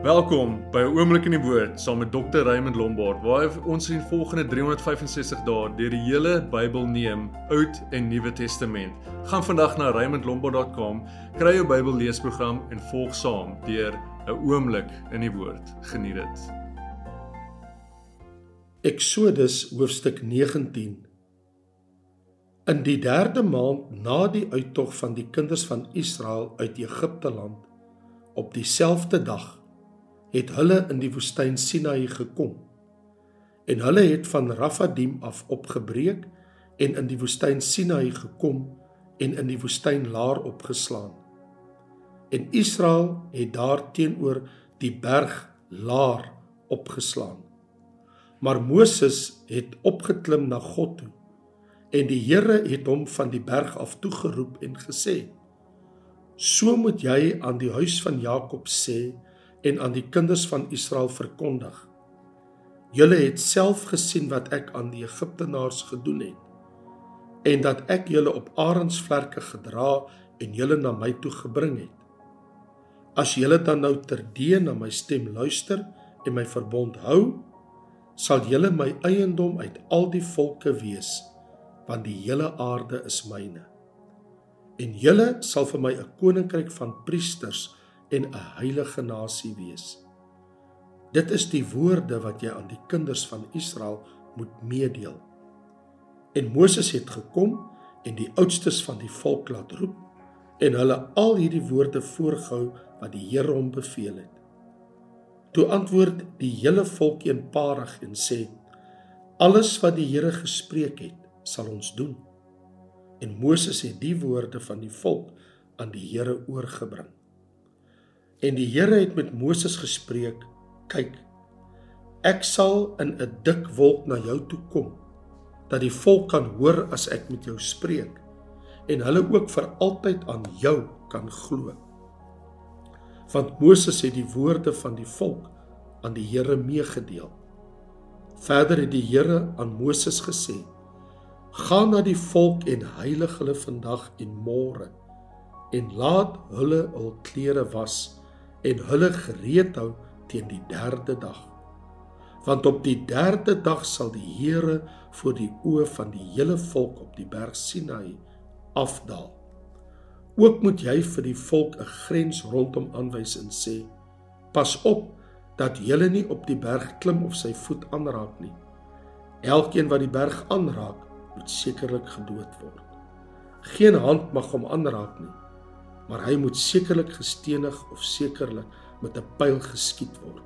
Welkom by 'n oomblik in die woord saam met Dr. Raymond Lombard waar ons in volgende 365 dae deur die hele Bybel neem, Oud en Nuwe Testament. Gaan vandag na raymondlombard.com, kry jou Bybel leesprogram en volg saam deur 'n oomblik in die woord. Geniet dit. Eksodus hoofstuk 19 In die 3de maand na die uittog van die kinders van Israel uit Egipte land op dieselfde dag het hulle in die woestyn Sinai gekom. En hulle het van Rafadim af opgebreek en in die woestyn Sinai gekom en in die woestyn Laar opgeslaan. En Israel het daar teenoor die berg Laar opgeslaan. Maar Moses het opgeklim na God toe en die Here het hom van die berg af toegeroep en gesê: "So moet jy aan die huis van Jakob sê: en aan die kinders van Israel verkondig. Julle het self gesien wat ek aan die Egiptenaars gedoen het en dat ek julle op arensvlerke gedra en julle na my toe gebring het. As julle dan nou terdee na my stem luister en my verbond hou, sal julle my eiendom uit al die volke wees, want die hele aarde is myne. En julle sal vir my 'n koninkryk van priesters en 'n heilige nasie wees. Dit is die woorde wat jy aan die kinders van Israel moet meedeel. En Moses het gekom en die oudstes van die volk laat roep en hulle al hierdie woorde voorgehou wat die Here hom beveel het. Toe antwoord die hele volk eenparig en sê: Alles wat die Here gespreek het, sal ons doen. En Moses het die woorde van die volk aan die Here oorgebring. En die Here het met Moses gespreek: "Kyk, ek sal in 'n dik wolk na jou toe kom, dat die volk kan hoor as ek met jou spreek en hulle ook vir altyd aan jou kan glo." Want Moses het die woorde van die volk aan die Here meegedeel. Verder het die Here aan Moses gesê: "Gaan na die volk en heilig hulle vandag en môre en laat hulle hul klere was." En hulle gereed hou teen die derde dag. Want op die derde dag sal die Here voor die oë van die hele volk op die berg Sinai afdaal. Ook moet jy vir die volk 'n grens rondom aanwys en sê: Pas op dat julle nie op die berg klim of sy voet aanraak nie. Elkeen wat die berg aanraak, moet sekerlik gedood word. Geen hand mag hom aanraak nie maar hy moet sekerlik gestenig of sekerlik met 'n pyl geskiet word.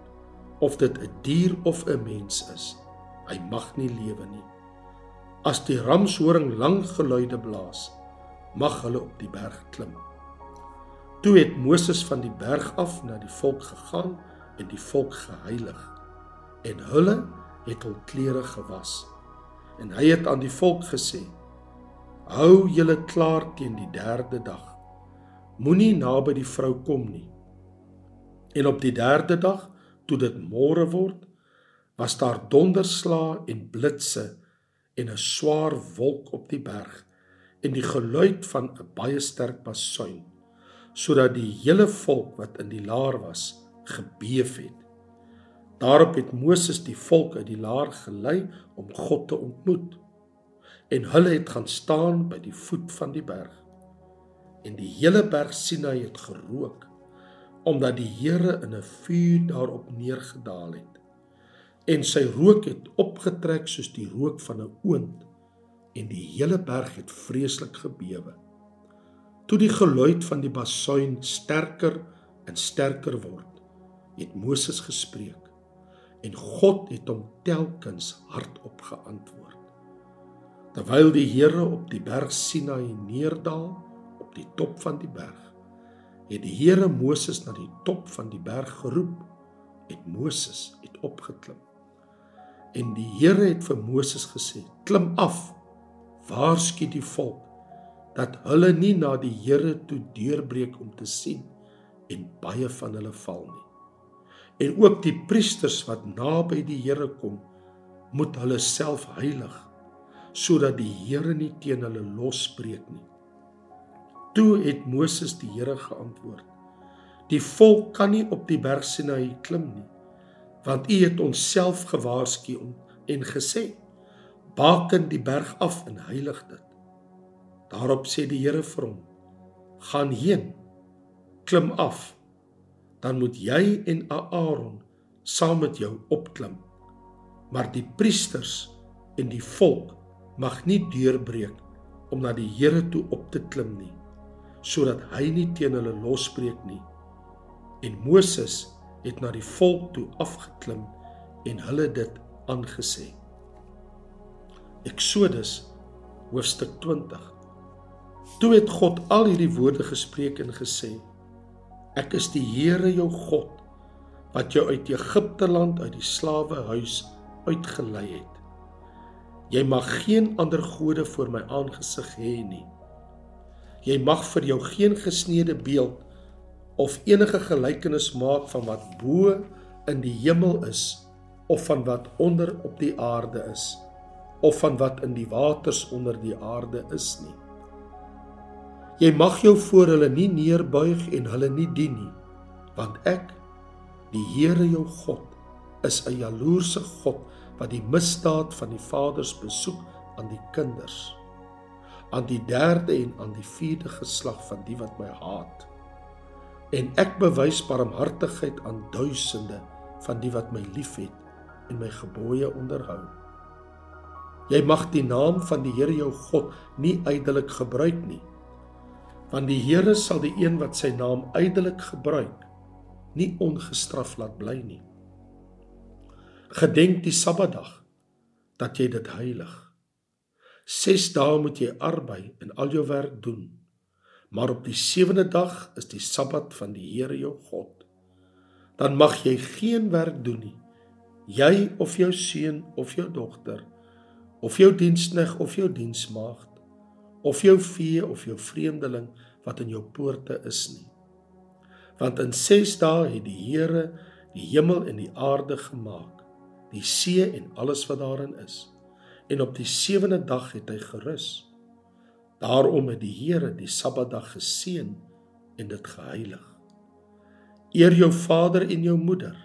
Of dit 'n dier of 'n mens is hy mag nie lewe nie. As die ramshoring lang geluide blaas mag hulle op die berg klim. Toe het Moses van die berg af na die volk gegaan en die volk geheilig en hulle het hul klere gewas. En hy het aan die volk gesê hou julle klaar teen die derde dag moenie naby die vrou kom nie. En op die derde dag, toe dit môre word, was daar donderslae en blitse en 'n swaar wolk op die berg en die geluid van 'n baie sterk basuin, sodat die hele volk wat in die laar was, gebeef het. Daarop het Moses die volk uit die laar gelei om God te ontmoet. En hulle het gaan staan by die voet van die berg en die hele berg Sinai het gerook omdat die Here in 'n vuur daarop neergedaal het. En sy rook het opgetrek soos die rook van 'n oond en die hele berg het vreeslik gebewe. Toe die geluid van die basuin sterker en sterker word het Moses gespreek en God het hom telkens hardop geantwoord. Terwyl die Here op die berg Sinai neerdaal die top van die berg. Het die Here Moses na die top van die berg geroep, het Moses het opgeklim. En die Here het vir Moses gesê: "Klim af. Waarsku die volk dat hulle nie na die Here toe deurbreek om te sien en baie van hulle val nie. En ook die priesters wat naby die Here kom, moet hulle self heilig sodat die Here nie teen hulle losbreek nie." Toe het Moses die Here geantwoord: Die volk kan nie op die berg Sinai klim nie, want U het ons self gewaarsku en gesê: "Baken die berg af en heilig dit." Daarop sê die Here vir hom: "Gaan heen, klim af, dan moet jy en Aaron saam met jou opklim." Maar die priesters en die volk mag nie deurbreek om na die Here toe op te klim nie sodat hy nie teen hulle losbreek nie. En Moses het na die volk toe afgeklim en hulle dit aangesê. Eksodus hoofstuk 20 Toe het God al hierdie woorde gespreek en gesê Ek is die Here jou God wat jou uit Egipte land uit die slawehuis uitgelei het. Jy mag geen ander gode voor my aangesig hê nie. Jy mag vir jou geen gesneede beeld of enige gelykenis maak van wat bo in die hemel is of van wat onder op die aarde is of van wat in die waters onder die aarde is nie. Jy mag jou voor hulle nie neerbuig en hulle nie dien nie, want ek, die Here jou God, is 'n jaloerse God wat die misdaad van die vaders besoek aan die kinders aan die derde en aan die vierde geslag van die wat my haat. En ek bewys barmhartigheid aan duisende van die wat my liefhet en my gebooie onderhou. Jy mag die naam van die Here jou God nie ydelik gebruik nie want die Here sal die een wat sy naam ydelik gebruik nie ongestraf laat bly nie. Gedenk die Sabbatdag dat jy dit heilig. 6 dae moet jy arbei en al jou werk doen. Maar op die 7de dag is die Sabbat van die Here jou God. Dan mag jy geen werk doen nie. Jy of jou seun of jou dogter of jou diensknegt of jou diensmaagd of jou vee of jou vreemdeling wat in jou poorte is nie. Want in 6 dae het die Here die hemel en die aarde gemaak die see en alles wat daarin is. En op die sewende dag het hy gerus. Daarom het die Here die Sabbatdag geseën en dit geheilig. Eer jou vader en jou moeder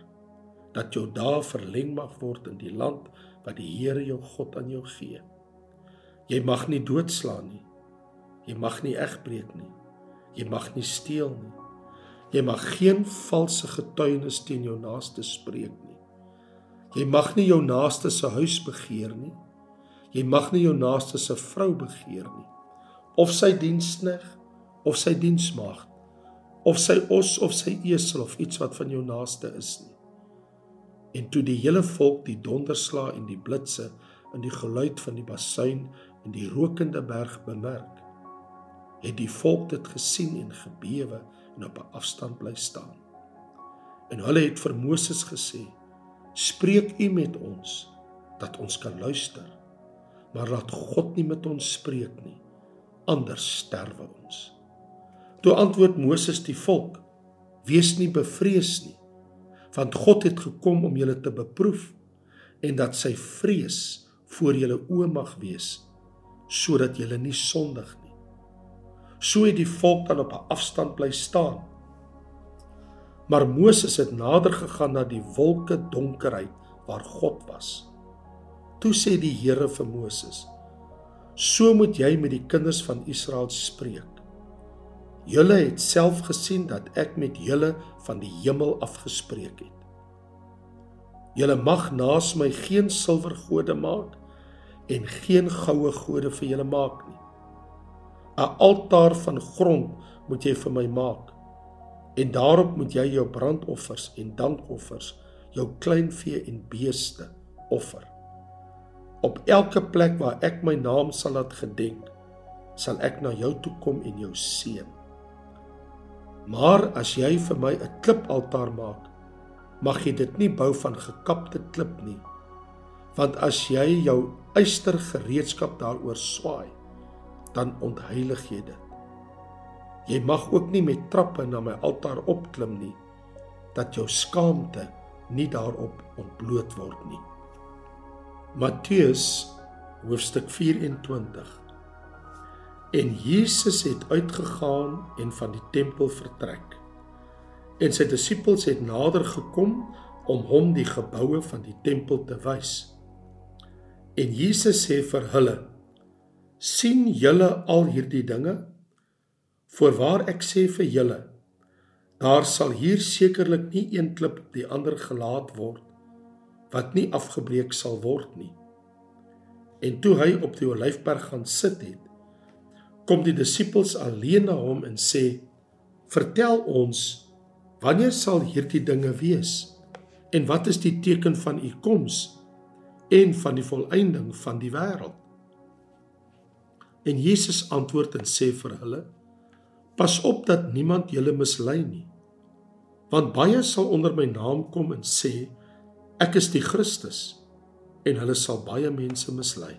dat jou dae verleng mag word in die land wat die Here jou God aan jou gee. Jy mag nie doodslaan nie. Jy mag nie egbreek nie. Jy mag nie steel nie. Jy mag geen valse getuienis teen jou naaste spreek nie. Jy mag nie jou naaste se huis begeer nie. Jy mag nie jou naaste se vrou begeer nie. Of sy dienskneg of sy diensmaagd of sy os of sy esel of iets wat van jou naaste is nie. En toe die hele volk die donderslae en die blitse en die geluid van die basuin en die rokende berg bemerk, het die volk dit gesien en gebewe en op 'n afstand bly staan. En hulle het vir Moses gesê: Spreek U met ons dat ons kan luister. Maar laat God nie met ons spreek nie, anders sterwe ons. Toe antwoord Moses die volk: Wees nie bevrees nie, want God het gekom om julle te beproef en dat sy vrees voor julle oë mag wees sodat julle nie sondig nie. So het die volk dan op 'n afstand bly staan Maar Moses het nader gegaan na die wolke donkerheid waar God was. Toe sê die Here vir Moses: "So moet jy met die kinders van Israel spreek. Julle het self gesien dat ek met julle van die hemel af gespreek het. Julle mag naas my geen silwergode maak en geen goue gode vir julle maak nie. 'n Altaar van grond moet jy vir my maak En daarop moet jy jou brandoffers en dankoffers, jou kleinvee en beeste offer. Op elke plek waar ek my naam sal laat gedenk, sal ek na jou toe kom en jou seën. Maar as jy vir my 'n klipaltaar maak, mag jy dit nie bou van gekapte klip nie. Want as jy jou yster gereedskap daaroor swaai, dan ontheilig jy dit. Jy mag ook nie met trappe na my altaar opklim nie dat jou skaamte nie daarop ontbloot word nie. Matteus hoofstuk 24 En Jesus het uitgegaan en van die tempel vertrek. en sy disippels het nader gekom om hom die geboue van die tempel te wys. En Jesus sê vir hulle: "Sien julle al hierdie dinge? Voorwaar ek sê vir julle, daar sal hier sekerlik nie een klip op die ander gelaat word wat nie afgebreek sal word nie." En toe hy op die olyfberg gaan sit het, kom die disippels alleen na hom en sê: "Vertel ons, wanneer sal hierdie dinge wees? En wat is die teken van u koms en van die volëinding van die wêreld?" En Jesus antwoord en sê vir hulle: "Pas op dat niemand julle mislei nie. Want baie sal onder my naam kom en sê: Ek is die Christus." en hulle sal baie mense mislei.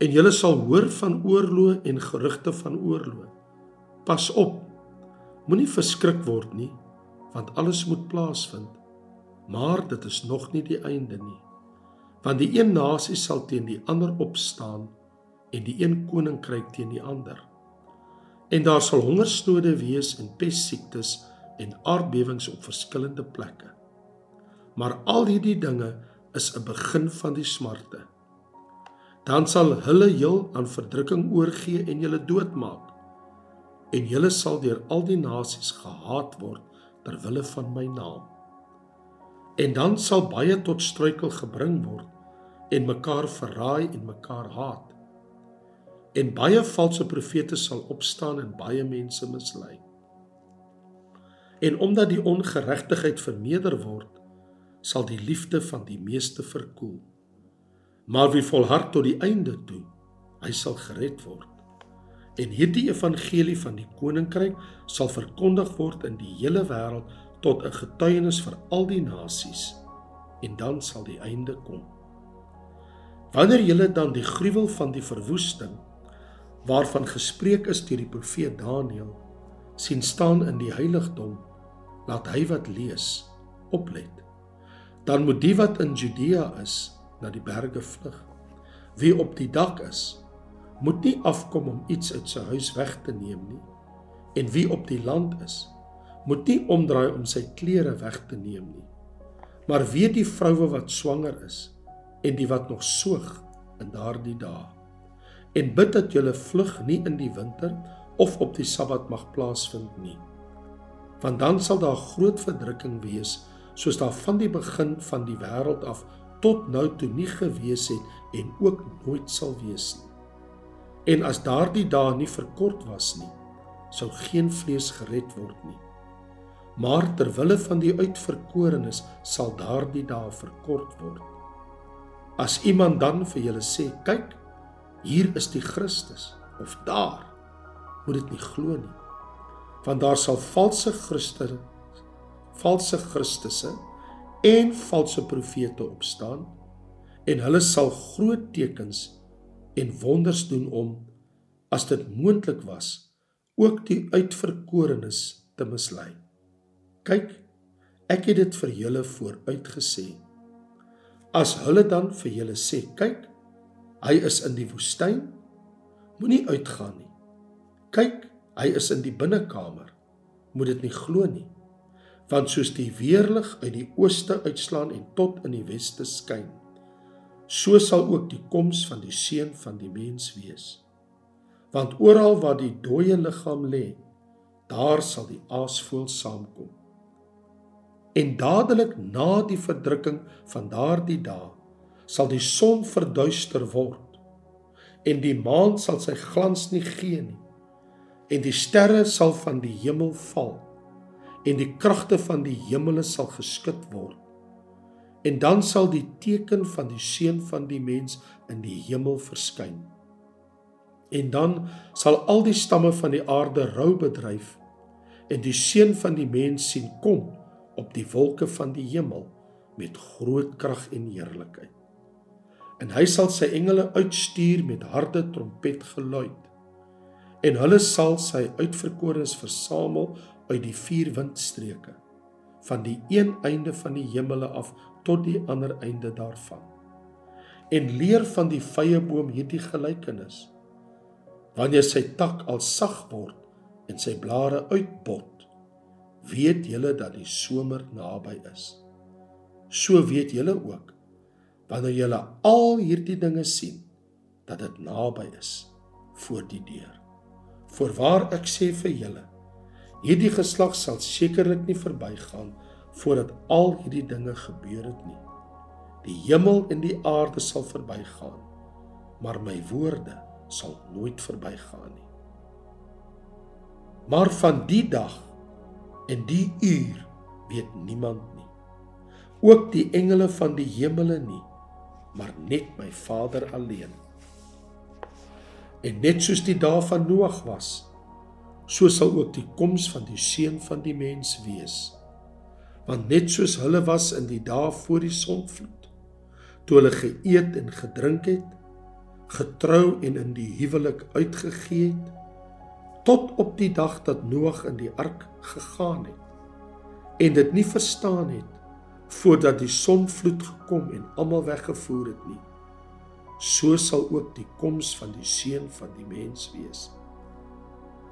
En julle sal hoor van oorloë en gerugte van oorloë. Pas op. Moenie verskrik word nie, want alles moet plaasvind. Maar dit is nog nie die einde nie. Want die een nasie sal teen die ander opstaan en die een koninkryk teen die ander. En daar sal hongersnode wees en pestsiektes en aardbewings op verskillende plekke. Maar al hierdie dinge is 'n begin van die smarte. Dan sal hulle heel aan verdrukking oorgee en julle doodmaak. En julle sal deur al die nasies gehaat word ter wille van my naam. En dan sal baie tot struikel gebring word en mekaar verraai en mekaar haat. En baie valse profete sal opstaan en baie mense mislei. En omdat die ongeregtigheid vermeerder word, sal die liefde van die meeste verkoel. Maar wie volhard tot die einde toe, hy sal gered word. En hierdie evangelie van die koninkryk sal verkondig word in die hele wêreld tot 'n getuienis vir al die nasies en dan sal die einde kom. Wanneer julle dan die gruwel van die verwoesting waarvan gespreek is deur die profeet Daniël sien staan in die heiligdom, laat hy wat lees oplet dan moet die wat in Judea is na die berge vlug. Wie op die dak is, moet nie afkom om iets uit sy huis weg te neem nie. En wie op die land is, moet nie omdraai om sy klere weg te neem nie. Maar weet die vroue wat swanger is en die wat nog soog in daardie dae en bid dat julle vlug nie in die winter of op die sabbat mag plaasvind nie. Want dan sal daar groot verdrukking wees soos daar van die begin van die wêreld af tot nou toe nie gewees het en ook nooit sal wees nie. En as daardie dae nie verkort was nie, sou geen vlees gered word nie. Maar ter wille van die uitverkorenes sal daardie dae verkort word. As iemand dan vir julle sê, "Kyk, hier is die Christus," of "Daar," moet dit nie glo nie. Want daar sal valse Christene valse Christusse en valse profete opstaan en hulle sal groot tekens en wonders doen om as dit moontlik was ook die uitverkorenes te mislei. Kyk, ek het dit vir julle vooruitgesê. As hulle dan vir julle sê, kyk, hy is in die woestyn, moenie uitgaan nie. Kyk, hy is in die binnekamer, moet dit nie glo nie want soos die weerlig uit die ooste uitslaan en tot in die weste skyn so sal ook die koms van die seun van die mens wees. Want oral waar die dooie liggaam lê daar sal die aasvoël saamkom. En dadelik na die verdrukking van daardie dae sal die son verduister word en die maan sal sy glans nie gee nie en die sterre sal van die hemel val en die kragte van die hemele sal geskud word. En dan sal die teken van die seun van die mens in die hemel verskyn. En dan sal al die stamme van die aarde rou bedryf en die seun van die mens sien kom op die wolke van die hemel met groot krag en heerlikheid. En hy sal sy engele uitstuur met harde trompetgeluid. En hulle sal sy uitverkorenes versamel uit die vier windstreke van die een einde van die hemele af tot die ander einde daarvan en leer van die vyeboom hierdie gelykenis wanneer sy tak al sag word en sy blare uitbot weet julle dat die somer naby is. So weet julle ook wanneer julle al hierdie dinge sien dat dit naby is voor die deur. Voorwaar ek sê vir julle, hierdie geslag sal sekerlik nie verbygaan voordat al hierdie dinge gebeur het nie. Die hemel en die aarde sal verbygaan, maar my woorde sal nooit verbygaan nie. Maar van die dag en die uur weet niemand nie. Ook die engele van die hemele nie, maar net my Vader alleen. En net soos die dae van Noag was, so sal ook die koms van die seun van die mens wees. Want net soos hulle was in die dae voor die sonvloed, toe hulle geëet en gedrink het, getrou en in die huwelik uitgegee het, tot op die dag dat Noag in die ark gegaan het en dit nie verstaan het voordat die sonvloed gekom en almal weggevoer het nie so sal ook die koms van die seun van die mens wees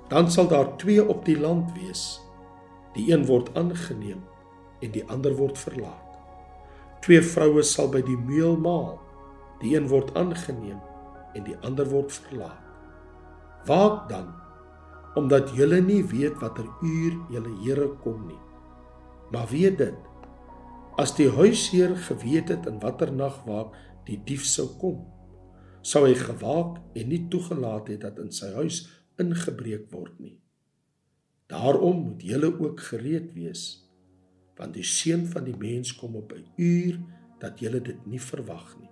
dan sal daar twee op die land wees. Die een word aangeneem en die ander word verlaat. Twee vroue sal by die meel maal. Die een word aangeneem en die ander word verlaat. Waak dan omdat julle nie weet watter uur julle Here kom nie. Maar weet dit, as die huisheer geweet het in watter nag waak die dief sou kom, sou hy gewaak en nie toegelaat het dat in sy huis ingebreek word nie. Daarom moet julle ook gereed wees, want die seun van die mens kom op 'n uur dat julle dit nie verwag nie.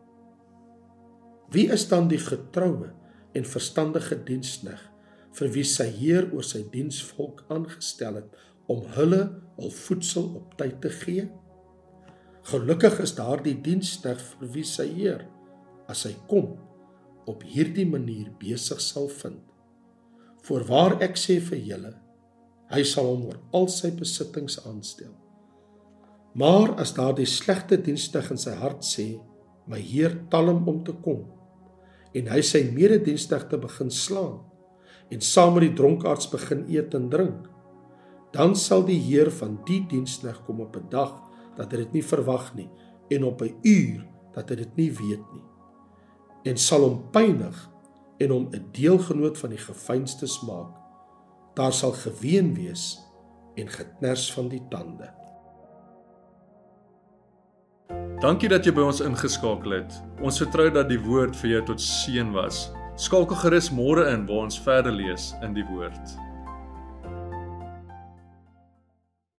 Wie is dan die getroue en verstandige diensknegt vir wie sy Heer oor sy diensvolk aangestel het om hulle al voedsel op tyd te gee? Gelukkig is daardie diensknegt vir wie sy Heer as hy kom op hierdie manier besig sal vind. Voorwaar ek sê vir julle, hy sal hom oor al sy besittings aanstel. Maar as daardie slegte diensknegt in sy hart sê, my Heer talm om te kom en hy sy mededienstnegte begin slaan en saam met die dronkaards begin eet en drink. Dan sal die Heer van die diensknegt kom op 'n dag dat hy dit nie verwag nie en op 'n uur dat hy dit nie weet nie. En sal hom pynig en hom 'n deelgenoot van die gefeinstes maak. Daar sal geween wees en geknars van die tande. Dankie dat jy by ons ingeskakel het. Ons vertrou dat die woord vir jou tot seën was. Skakel gerus môre in waar ons verder lees in die woord.